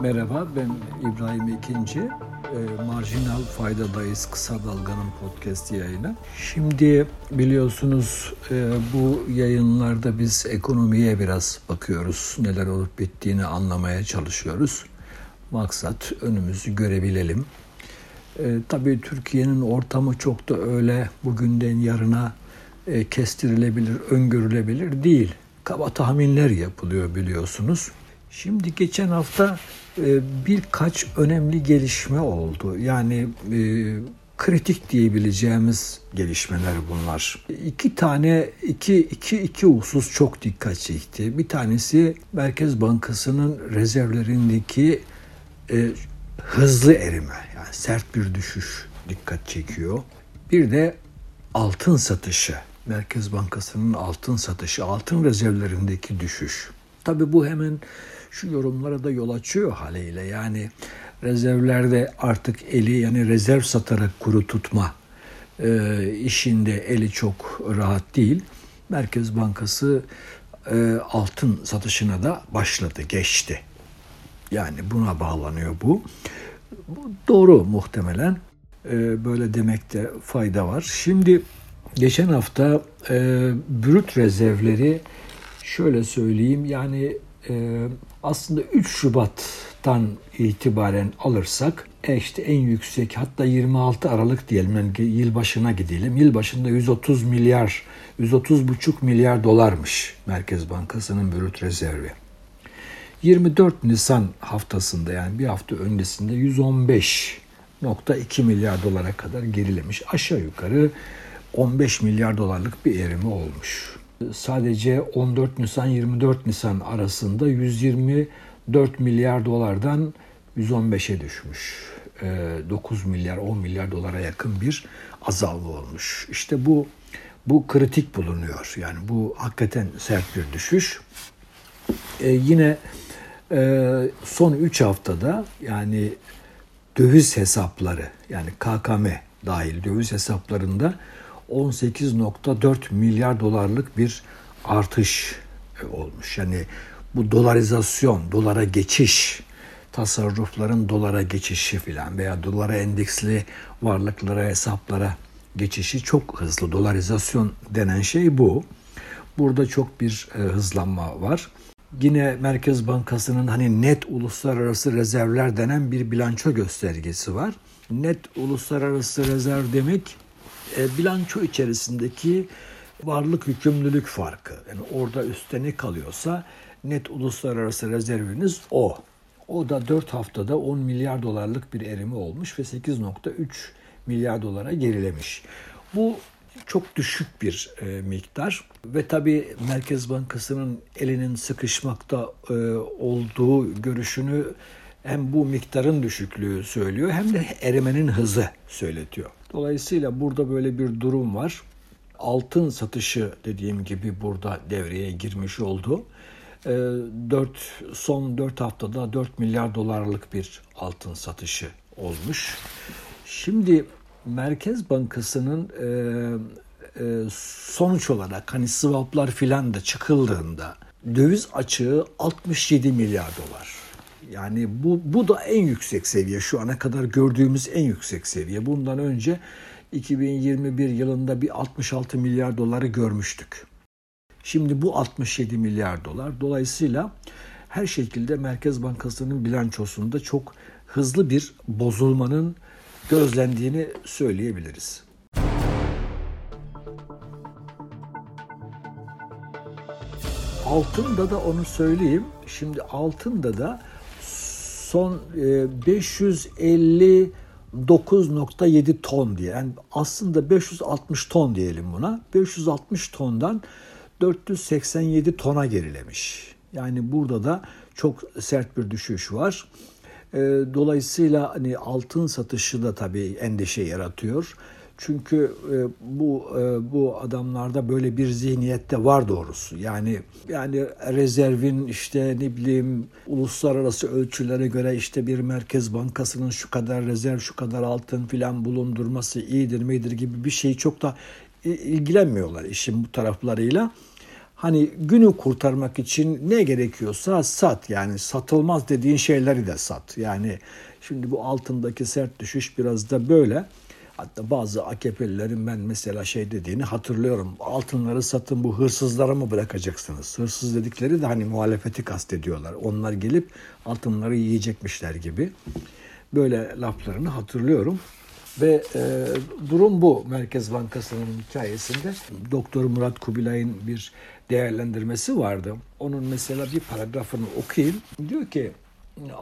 Merhaba, ben İbrahim Ekinci. E, Marjinal Faydadayız Kısa Dalga'nın podcast yayını. Şimdi biliyorsunuz e, bu yayınlarda biz ekonomiye biraz bakıyoruz. Neler olup bittiğini anlamaya çalışıyoruz. Maksat önümüzü görebilelim. E, tabii Türkiye'nin ortamı çok da öyle bugünden yarına e, kestirilebilir, öngörülebilir değil. Kaba tahminler yapılıyor biliyorsunuz. Şimdi geçen hafta birkaç önemli gelişme oldu. Yani e, kritik diyebileceğimiz gelişmeler bunlar. İki tane, iki, iki, iki husus çok dikkat çekti. Bir tanesi Merkez Bankası'nın rezervlerindeki e, hızlı erime, yani sert bir düşüş dikkat çekiyor. Bir de altın satışı, Merkez Bankası'nın altın satışı, altın rezervlerindeki düşüş. Tabii bu hemen şu yorumlara da yol açıyor haliyle. Yani rezervlerde artık eli yani rezerv satarak kuru tutma e, işinde eli çok rahat değil. Merkez Bankası e, altın satışına da başladı, geçti. Yani buna bağlanıyor bu. doğru muhtemelen. E, böyle demekte fayda var. Şimdi geçen hafta e, brüt rezervleri şöyle söyleyeyim yani aslında 3 Şubat'tan itibaren alırsak e işte en yüksek hatta 26 Aralık diyelim yani yılbaşına gidelim. Yılbaşında 130 milyar 130 buçuk milyar dolarmış Merkez Bankası'nın brüt rezervi. 24 Nisan haftasında yani bir hafta öncesinde 115.2 milyar dolara kadar gerilemiş. Aşağı yukarı 15 milyar dolarlık bir erimi olmuş sadece 14 Nisan 24 Nisan arasında 124 milyar dolardan 115'e düşmüş. 9 milyar 10 milyar dolara yakın bir azalma olmuş. İşte bu bu kritik bulunuyor. Yani bu hakikaten sert bir düşüş. Ee, yine e, son 3 haftada yani döviz hesapları yani KKM dahil döviz hesaplarında 18.4 milyar dolarlık bir artış e, olmuş. Yani bu dolarizasyon, dolara geçiş, tasarrufların dolara geçişi filan veya dolara endeksli varlıklara, hesaplara geçişi çok hızlı. Dolarizasyon denen şey bu. Burada çok bir e, hızlanma var. Yine Merkez Bankası'nın hani net uluslararası rezervler denen bir bilanço göstergesi var. Net uluslararası rezerv demek e, bilanço içerisindeki varlık yükümlülük farkı. Yani orada üstte ne kalıyorsa net uluslararası rezerviniz o. O da 4 haftada 10 milyar dolarlık bir erimi olmuş ve 8.3 milyar dolara gerilemiş. Bu çok düşük bir e, miktar ve tabii Merkez Bankası'nın elinin sıkışmakta e, olduğu görüşünü hem bu miktarın düşüklüğü söylüyor hem de erimenin hızı söyletiyor. Dolayısıyla burada böyle bir durum var. Altın satışı dediğim gibi burada devreye girmiş oldu. 4 ee, son 4 haftada 4 milyar dolarlık bir altın satışı olmuş. Şimdi Merkez Bankası'nın e, e, sonuç olarak hani swaplar filan da çıkıldığında döviz açığı 67 milyar dolar. Yani bu, bu da en yüksek seviye. Şu ana kadar gördüğümüz en yüksek seviye. Bundan önce 2021 yılında bir 66 milyar doları görmüştük. Şimdi bu 67 milyar dolar. Dolayısıyla her şekilde Merkez Bankası'nın bilançosunda çok hızlı bir bozulmanın gözlendiğini söyleyebiliriz. Altında da onu söyleyeyim. Şimdi altında da son 559.7 e, ton diye. Yani aslında 560 ton diyelim buna. 560 tondan 487 tona gerilemiş. Yani burada da çok sert bir düşüş var. E, dolayısıyla hani altın satışı da tabii endişe yaratıyor. Çünkü e, bu e, bu adamlarda böyle bir zihniyette var doğrusu. Yani yani rezervin işte ne bileyim uluslararası ölçülere göre işte bir merkez bankasının şu kadar rezerv, şu kadar altın filan bulundurması iyidir midir gibi bir şey çok da ilgilenmiyorlar işin bu taraflarıyla. hani günü kurtarmak için ne gerekiyorsa sat. Yani satılmaz dediğin şeyleri de sat. Yani şimdi bu altındaki sert düşüş biraz da böyle. Hatta bazı AKP'lilerin ben mesela şey dediğini hatırlıyorum. Altınları satın bu hırsızlara mı bırakacaksınız? Hırsız dedikleri de hani muhalefeti kastediyorlar. Onlar gelip altınları yiyecekmişler gibi. Böyle laflarını hatırlıyorum. Ve e, durum bu Merkez Bankası'nın hikayesinde. Doktor Murat Kubilay'ın bir değerlendirmesi vardı. Onun mesela bir paragrafını okuyayım. Diyor ki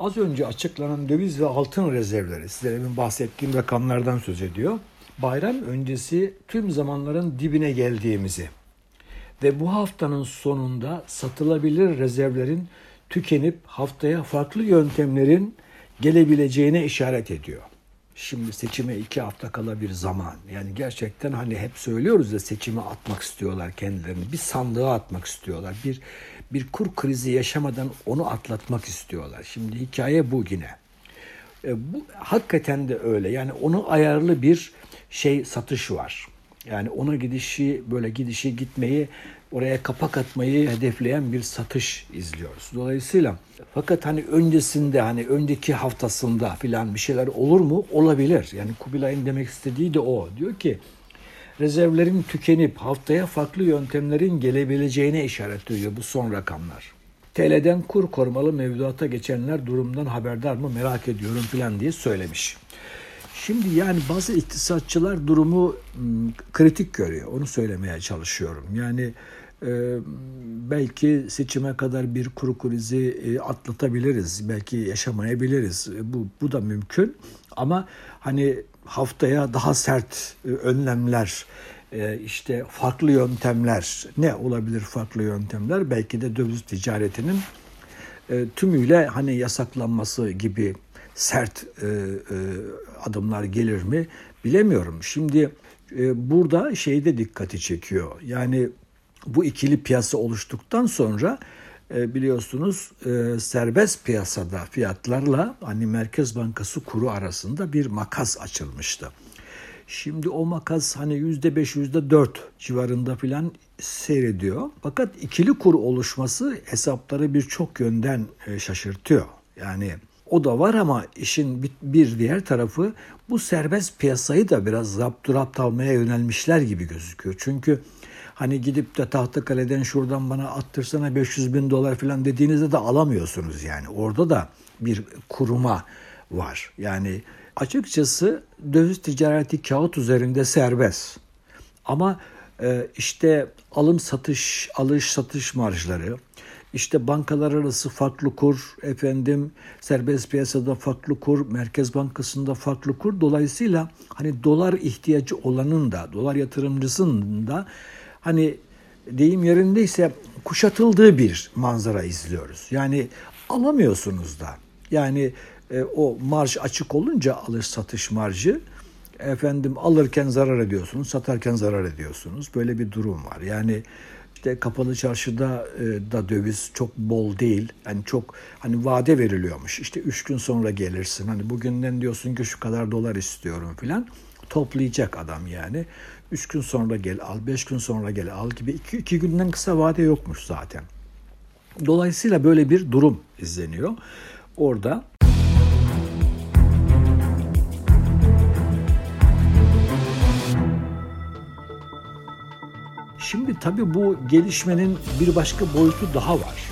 az önce açıklanan döviz ve altın rezervleri, size demin bahsettiğim rakamlardan söz ediyor. Bayram öncesi tüm zamanların dibine geldiğimizi ve bu haftanın sonunda satılabilir rezervlerin tükenip haftaya farklı yöntemlerin gelebileceğine işaret ediyor. Şimdi seçime iki hafta kala bir zaman. Yani gerçekten hani hep söylüyoruz ya seçime atmak istiyorlar kendilerini. Bir sandığa atmak istiyorlar. Bir bir kur krizi yaşamadan onu atlatmak istiyorlar. Şimdi hikaye bu yine. E, bu hakikaten de öyle. Yani onu ayarlı bir şey satış var. Yani ona gidişi böyle gidişi gitmeyi oraya kapak atmayı hedefleyen bir satış izliyoruz. Dolayısıyla fakat hani öncesinde hani önceki haftasında filan bir şeyler olur mu? Olabilir. Yani Kubilay'ın demek istediği de o. Diyor ki rezervlerin tükenip haftaya farklı yöntemlerin gelebileceğine işaret ediyor bu son rakamlar. TL'den kur korumalı mevduata geçenler durumdan haberdar mı merak ediyorum filan diye söylemiş. Şimdi yani bazı iktisatçılar durumu kritik görüyor. Onu söylemeye çalışıyorum. Yani e, belki seçime kadar bir kuru krizi e, atlatabiliriz. Belki yaşamayabiliriz. E, bu, bu da mümkün. Ama hani haftaya daha sert e, önlemler, e, işte farklı yöntemler, ne olabilir farklı yöntemler? Belki de döviz ticaretinin e, tümüyle hani yasaklanması gibi sert adımlar gelir mi bilemiyorum. Şimdi burada şeyde dikkati çekiyor. Yani bu ikili piyasa oluştuktan sonra biliyorsunuz e, serbest piyasada fiyatlarla hani Merkez Bankası kuru arasında bir makas açılmıştı. Şimdi o makas hani yüzde beş, yüzde dört civarında filan seyrediyor. Fakat ikili kur oluşması hesapları birçok yönden e, şaşırtıyor. Yani o da var ama işin bir diğer tarafı bu serbest piyasayı da biraz zapturapt almaya yönelmişler gibi gözüküyor. Çünkü Hani gidip de Tahtakale'den şuradan bana attırsana 500 bin dolar falan dediğinizde de alamıyorsunuz yani. Orada da bir kuruma var. Yani açıkçası döviz ticareti kağıt üzerinde serbest. Ama e, işte alım satış, alış satış marjları, işte bankalar arası farklı kur, efendim serbest piyasada farklı kur, Merkez Bankası'nda farklı kur. Dolayısıyla hani dolar ihtiyacı olanın da, dolar yatırımcısının da hani deyim yerindeyse kuşatıldığı bir manzara izliyoruz. Yani alamıyorsunuz da. Yani e, o marj açık olunca alış satış marjı efendim alırken zarar ediyorsunuz, satarken zarar ediyorsunuz. Böyle bir durum var. Yani işte kapalı çarşıda e, da döviz çok bol değil. Yani çok hani vade veriliyormuş. İşte üç gün sonra gelirsin. Hani bugünden diyorsun ki şu kadar dolar istiyorum filan. Toplayacak adam yani. 3 gün sonra gel al, 5 gün sonra gel al gibi 2, 2 günden kısa vade yokmuş zaten. Dolayısıyla böyle bir durum izleniyor. Orada Şimdi tabii bu gelişmenin bir başka boyutu daha var.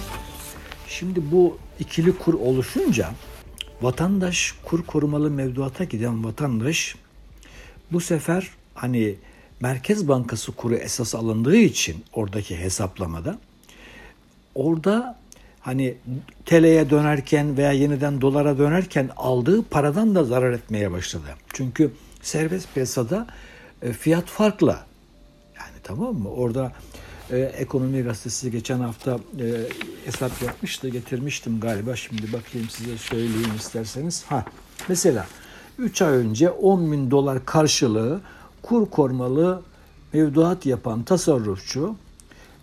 Şimdi bu ikili kur oluşunca vatandaş kur korumalı mevduata giden vatandaş bu sefer hani Merkez Bankası kuru esas alındığı için oradaki hesaplamada orada hani TL'ye dönerken veya yeniden dolara dönerken aldığı paradan da zarar etmeye başladı. Çünkü serbest piyasada e, fiyat farklı. Yani tamam mı? Orada e, Ekonomi Gazetesi geçen hafta e, hesap yapmıştı, getirmiştim galiba. Şimdi bakayım size söyleyeyim isterseniz. Ha, mesela 3 ay önce 10 bin dolar karşılığı kur korumalı mevduat yapan tasarrufçu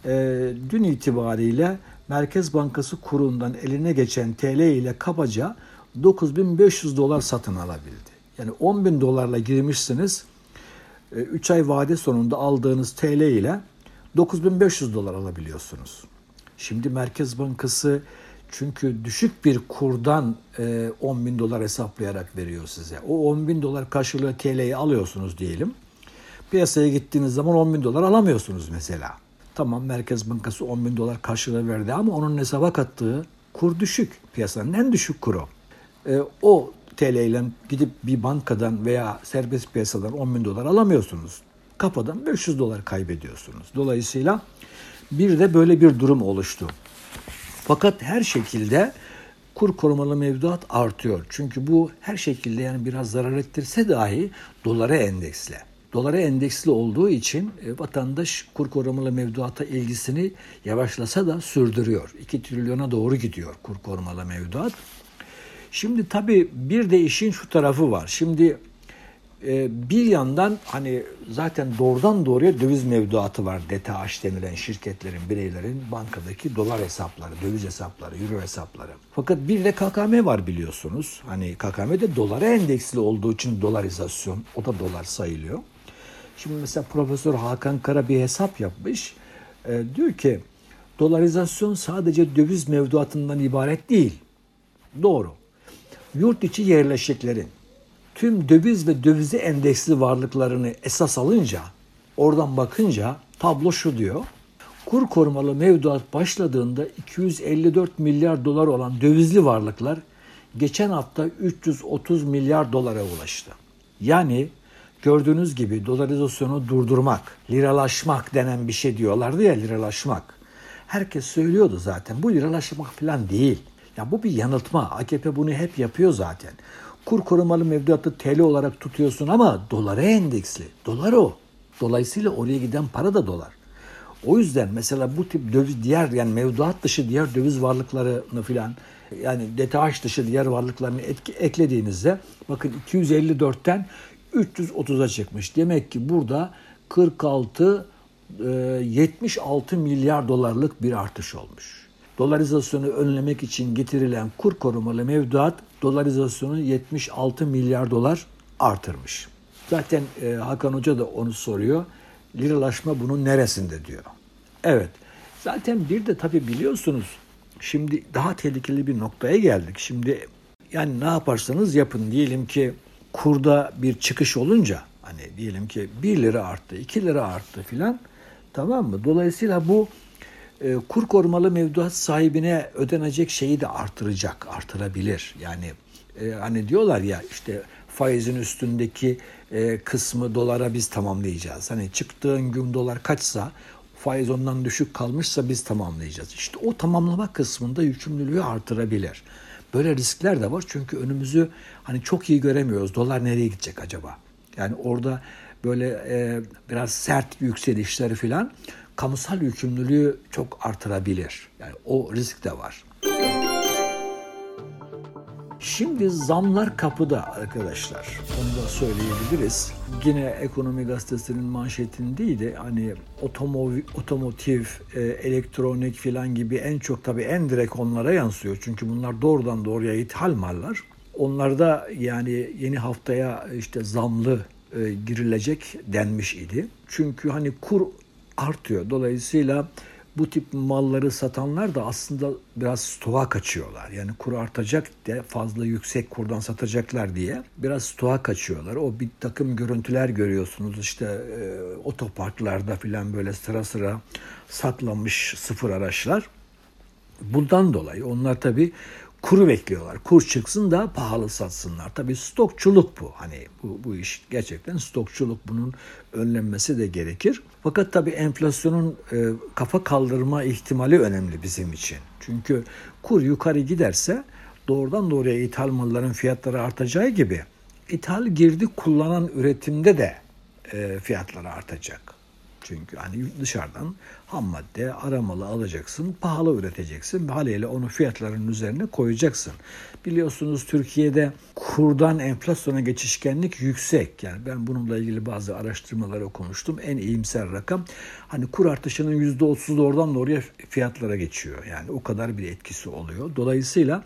e, dün itibariyle Merkez Bankası kurundan eline geçen TL ile kabaca 9500 dolar satın alabildi. Yani 10 bin dolarla girmişsiniz, 3 e, ay vade sonunda aldığınız TL ile 9500 dolar alabiliyorsunuz. Şimdi Merkez Bankası çünkü düşük bir kurdan 10 bin dolar hesaplayarak veriyor size. O 10 bin dolar karşılığı TL'yi alıyorsunuz diyelim. Piyasaya gittiğiniz zaman 10 bin dolar alamıyorsunuz mesela. Tamam Merkez Bankası 10 bin dolar karşılığı verdi ama onun hesaba kattığı kur düşük. Piyasanın en düşük kuru. E, o TL ile gidip bir bankadan veya serbest piyasadan 10 bin dolar alamıyorsunuz. Kafadan 500 dolar kaybediyorsunuz. Dolayısıyla bir de böyle bir durum oluştu. Fakat her şekilde kur korumalı mevduat artıyor. Çünkü bu her şekilde yani biraz zarar ettirse dahi dolara endeksli. Dolara endeksli olduğu için e, vatandaş kur korumalı mevduata ilgisini yavaşlasa da sürdürüyor. 2 trilyona doğru gidiyor kur korumalı mevduat. Şimdi tabii bir de işin şu tarafı var. Şimdi e, bir yandan hani zaten doğrudan doğruya döviz mevduatı var. DTH denilen şirketlerin, bireylerin bankadaki dolar hesapları, döviz hesapları, euro hesapları. Fakat bir de KKM var biliyorsunuz. Hani KKM de dolara endeksli olduğu için dolarizasyon, o da dolar sayılıyor. Şimdi mesela Profesör Hakan Kara bir hesap yapmış. E, diyor ki dolarizasyon sadece döviz mevduatından ibaret değil. Doğru. Yurt içi yerleşiklerin tüm döviz ve dövize endeksli varlıklarını esas alınca, oradan bakınca tablo şu diyor. Kur korumalı mevduat başladığında 254 milyar dolar olan dövizli varlıklar geçen hafta 330 milyar dolara ulaştı. Yani gördüğünüz gibi dolarizasyonu durdurmak, liralaşmak denen bir şey diyorlardı ya liralaşmak. Herkes söylüyordu zaten. Bu liralaşmak falan değil. Ya bu bir yanıltma. AKP bunu hep yapıyor zaten. Kur korumalı mevduatı TL olarak tutuyorsun ama dolara endeksli. Dolar o. Dolayısıyla oraya giden para da dolar. O yüzden mesela bu tip döviz diğer yani mevduat dışı diğer döviz varlıklarını filan yani DTH dışı diğer varlıklarını etki, eklediğinizde bakın 254'ten 330'a çıkmış. Demek ki burada 46 76 milyar dolarlık bir artış olmuş. Dolarizasyonu önlemek için getirilen kur korumalı mevduat dolarizasyonu 76 milyar dolar artırmış. Zaten e, Hakan Hoca da onu soruyor. Liralaşma bunun neresinde diyor. Evet. Zaten bir de tabii biliyorsunuz şimdi daha tehlikeli bir noktaya geldik. Şimdi yani ne yaparsanız yapın diyelim ki kurda bir çıkış olunca hani diyelim ki 1 lira arttı, 2 lira arttı filan tamam mı? Dolayısıyla bu e, kur korumalı mevduat sahibine ödenecek şeyi de artıracak, artırabilir. Yani e, hani diyorlar ya işte faizin üstündeki e, kısmı dolara biz tamamlayacağız. Hani çıktığın gün dolar kaçsa faiz ondan düşük kalmışsa biz tamamlayacağız. İşte o tamamlama kısmında yükümlülüğü artırabilir. Böyle riskler de var çünkü önümüzü hani çok iyi göremiyoruz. Dolar nereye gidecek acaba? Yani orada böyle e, biraz sert yükselişler falan kamusal yükümlülüğü çok artırabilir. Yani o risk de var. Şimdi zamlar kapıda arkadaşlar. Onu da söyleyebiliriz. Yine Ekonomi Gazetesi'nin manşetindeydi. Hani otomotiv, otomotiv e, elektronik filan gibi en çok tabii en direkt onlara yansıyor. Çünkü bunlar doğrudan doğruya ithal mallar. Onlarda yani yeni haftaya işte zamlı e, girilecek denmiş idi. Çünkü hani kur artıyor. Dolayısıyla bu tip malları satanlar da aslında biraz stoğa kaçıyorlar. Yani kur artacak de fazla yüksek kurdan satacaklar diye biraz stoğa kaçıyorlar. O bir takım görüntüler görüyorsunuz işte e, otoparklarda filan böyle sıra sıra saklanmış sıfır araçlar. Bundan dolayı onlar tabii kuru bekliyorlar. Kur çıksın da pahalı satsınlar. Tabii stokçuluk bu. Hani bu, bu iş gerçekten stokçuluk bunun önlenmesi de gerekir. Fakat tabii enflasyonun e, kafa kaldırma ihtimali önemli bizim için. Çünkü kur yukarı giderse doğrudan doğruya ithal malların fiyatları artacağı gibi ithal girdi kullanan üretimde de e, fiyatları artacak. Çünkü hani dışarıdan ham madde aramalı alacaksın, pahalı üreteceksin ve haliyle onu fiyatların üzerine koyacaksın. Biliyorsunuz Türkiye'de kurdan enflasyona geçişkenlik yüksek. Yani ben bununla ilgili bazı araştırmalar okumuştum. En iyimser rakam hani kur artışının %30'u oradan oraya fiyatlara geçiyor. Yani o kadar bir etkisi oluyor. Dolayısıyla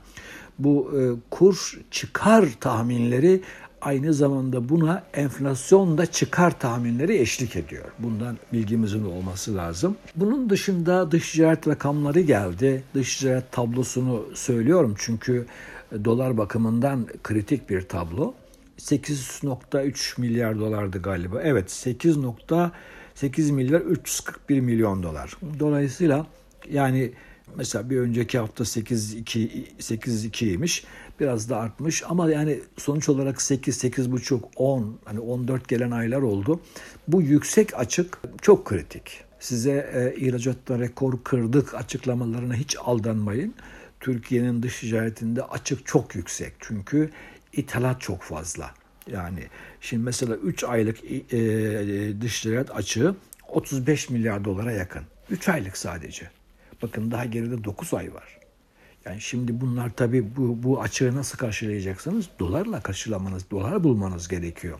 bu e, kur çıkar tahminleri aynı zamanda buna enflasyon da çıkar tahminleri eşlik ediyor. Bundan bilgimizin olması lazım. Bunun dışında dış ticaret rakamları geldi. Dış ticaret tablosunu söylüyorum çünkü dolar bakımından kritik bir tablo. 8.3 milyar dolardı galiba. Evet 8.8 milyar 341 milyon dolar. Dolayısıyla yani mesela bir önceki hafta 8.2 8.2'ymiş. Biraz da artmış ama yani sonuç olarak 8 8.5 10 hani 14 gelen aylar oldu. Bu yüksek açık çok kritik. Size e, ihracatta rekor kırdık açıklamalarına hiç aldanmayın. Türkiye'nin dış ticaretinde açık çok yüksek. Çünkü ithalat çok fazla. Yani şimdi mesela 3 aylık e, dış ticaret açığı 35 milyar dolara yakın. 3 aylık sadece. Bakın daha geride 9 ay var. Yani şimdi bunlar tabii bu, bu açığı nasıl karşılayacaksınız? Dolarla karşılamanız, dolar bulmanız gerekiyor.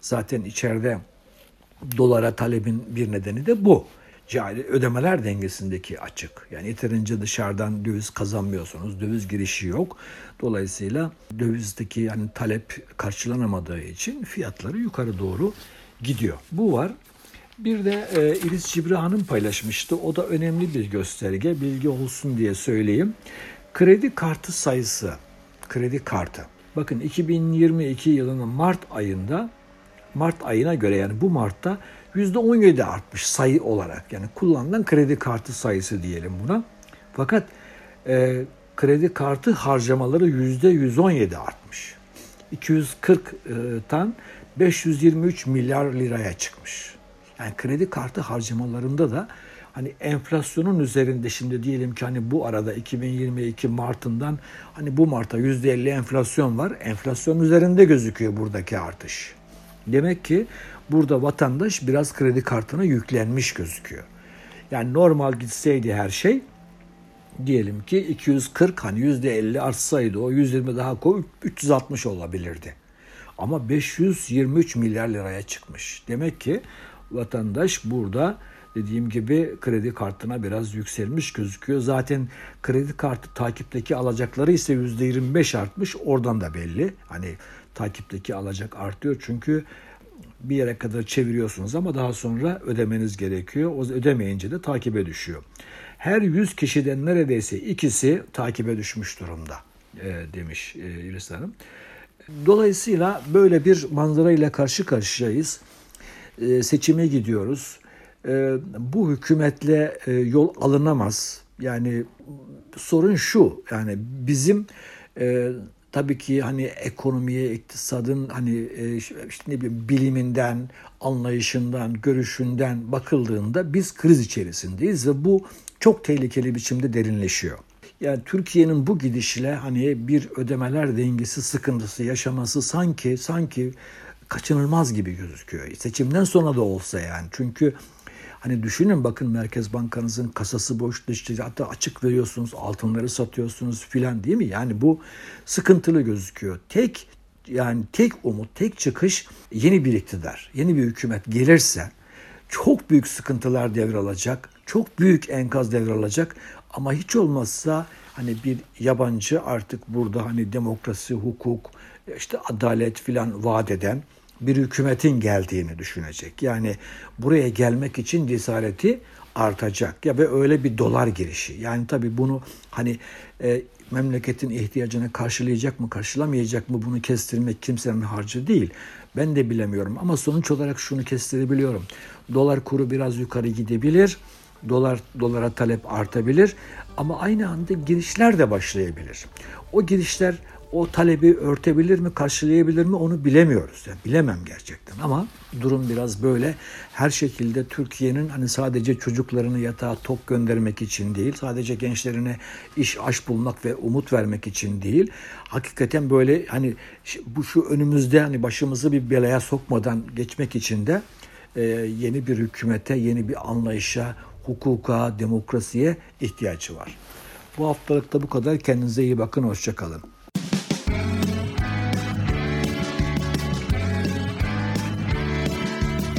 Zaten içeride dolara talebin bir nedeni de bu. Cari ödemeler dengesindeki açık. Yani yeterince dışarıdan döviz kazanmıyorsunuz. Döviz girişi yok. Dolayısıyla dövizdeki yani talep karşılanamadığı için fiyatları yukarı doğru gidiyor. Bu var. Bir de e, İris Cibri paylaşmıştı. O da önemli bir gösterge. Bilgi olsun diye söyleyeyim. Kredi kartı sayısı. Kredi kartı. Bakın 2022 yılının Mart ayında Mart ayına göre yani bu Mart'ta %17 artmış sayı olarak. Yani kullanılan kredi kartı sayısı diyelim buna. Fakat e, kredi kartı harcamaları %117 artmış. 240'tan 523 milyar liraya çıkmış. Yani kredi kartı harcamalarında da hani enflasyonun üzerinde şimdi diyelim ki hani bu arada 2022 Mart'ından hani bu Mart'a %50 enflasyon var. Enflasyon üzerinde gözüküyor buradaki artış. Demek ki burada vatandaş biraz kredi kartına yüklenmiş gözüküyor. Yani normal gitseydi her şey diyelim ki 240 hani %50 artsaydı o 120 daha koy 360 olabilirdi. Ama 523 milyar liraya çıkmış. Demek ki vatandaş burada dediğim gibi kredi kartına biraz yükselmiş gözüküyor. Zaten kredi kartı takipteki alacakları ise %25 artmış. Oradan da belli. Hani takipteki alacak artıyor çünkü bir yere kadar çeviriyorsunuz ama daha sonra ödemeniz gerekiyor. O ödemeyince de takibe düşüyor. Her 100 kişiden neredeyse ikisi takibe düşmüş durumda e, demiş e, İris Hanım. Dolayısıyla böyle bir manzara ile karşı karşıyayız. E, seçime gidiyoruz. E, bu hükümetle e, yol alınamaz. Yani sorun şu yani bizim e, tabii ki hani ekonomiye, iktisadın hani e, işte ne bileyim biliminden, anlayışından, görüşünden bakıldığında biz kriz içerisindeyiz ve bu çok tehlikeli biçimde derinleşiyor. Yani Türkiye'nin bu gidişle hani bir ödemeler dengesi sıkıntısı yaşaması sanki sanki kaçınılmaz gibi gözüküyor. Seçimden sonra da olsa yani. Çünkü Hani düşünün bakın Merkez Bankanızın kasası boş hatta açık veriyorsunuz altınları satıyorsunuz filan değil mi? Yani bu sıkıntılı gözüküyor. Tek yani tek umut, tek çıkış yeni bir iktidar, yeni bir hükümet gelirse çok büyük sıkıntılar devralacak, çok büyük enkaz devralacak ama hiç olmazsa hani bir yabancı artık burada hani demokrasi, hukuk, işte adalet filan vaat eden bir hükümetin geldiğini düşünecek. Yani buraya gelmek için cesareti artacak ya ve öyle bir dolar girişi. Yani tabii bunu hani e, memleketin ihtiyacını karşılayacak mı karşılamayacak mı bunu kestirmek kimsenin harcı değil. Ben de bilemiyorum ama sonuç olarak şunu kestirebiliyorum. Dolar kuru biraz yukarı gidebilir. Dolar dolara talep artabilir ama aynı anda girişler de başlayabilir. O girişler o talebi örtebilir mi, karşılayabilir mi onu bilemiyoruz. Yani bilemem gerçekten ama durum biraz böyle. Her şekilde Türkiye'nin hani sadece çocuklarını yatağa tok göndermek için değil, sadece gençlerine iş aş bulmak ve umut vermek için değil. Hakikaten böyle hani bu şu önümüzde hani başımızı bir belaya sokmadan geçmek için de e, yeni bir hükümete, yeni bir anlayışa, hukuka, demokrasiye ihtiyacı var. Bu haftalıkta bu kadar. Kendinize iyi bakın. Hoşçakalın.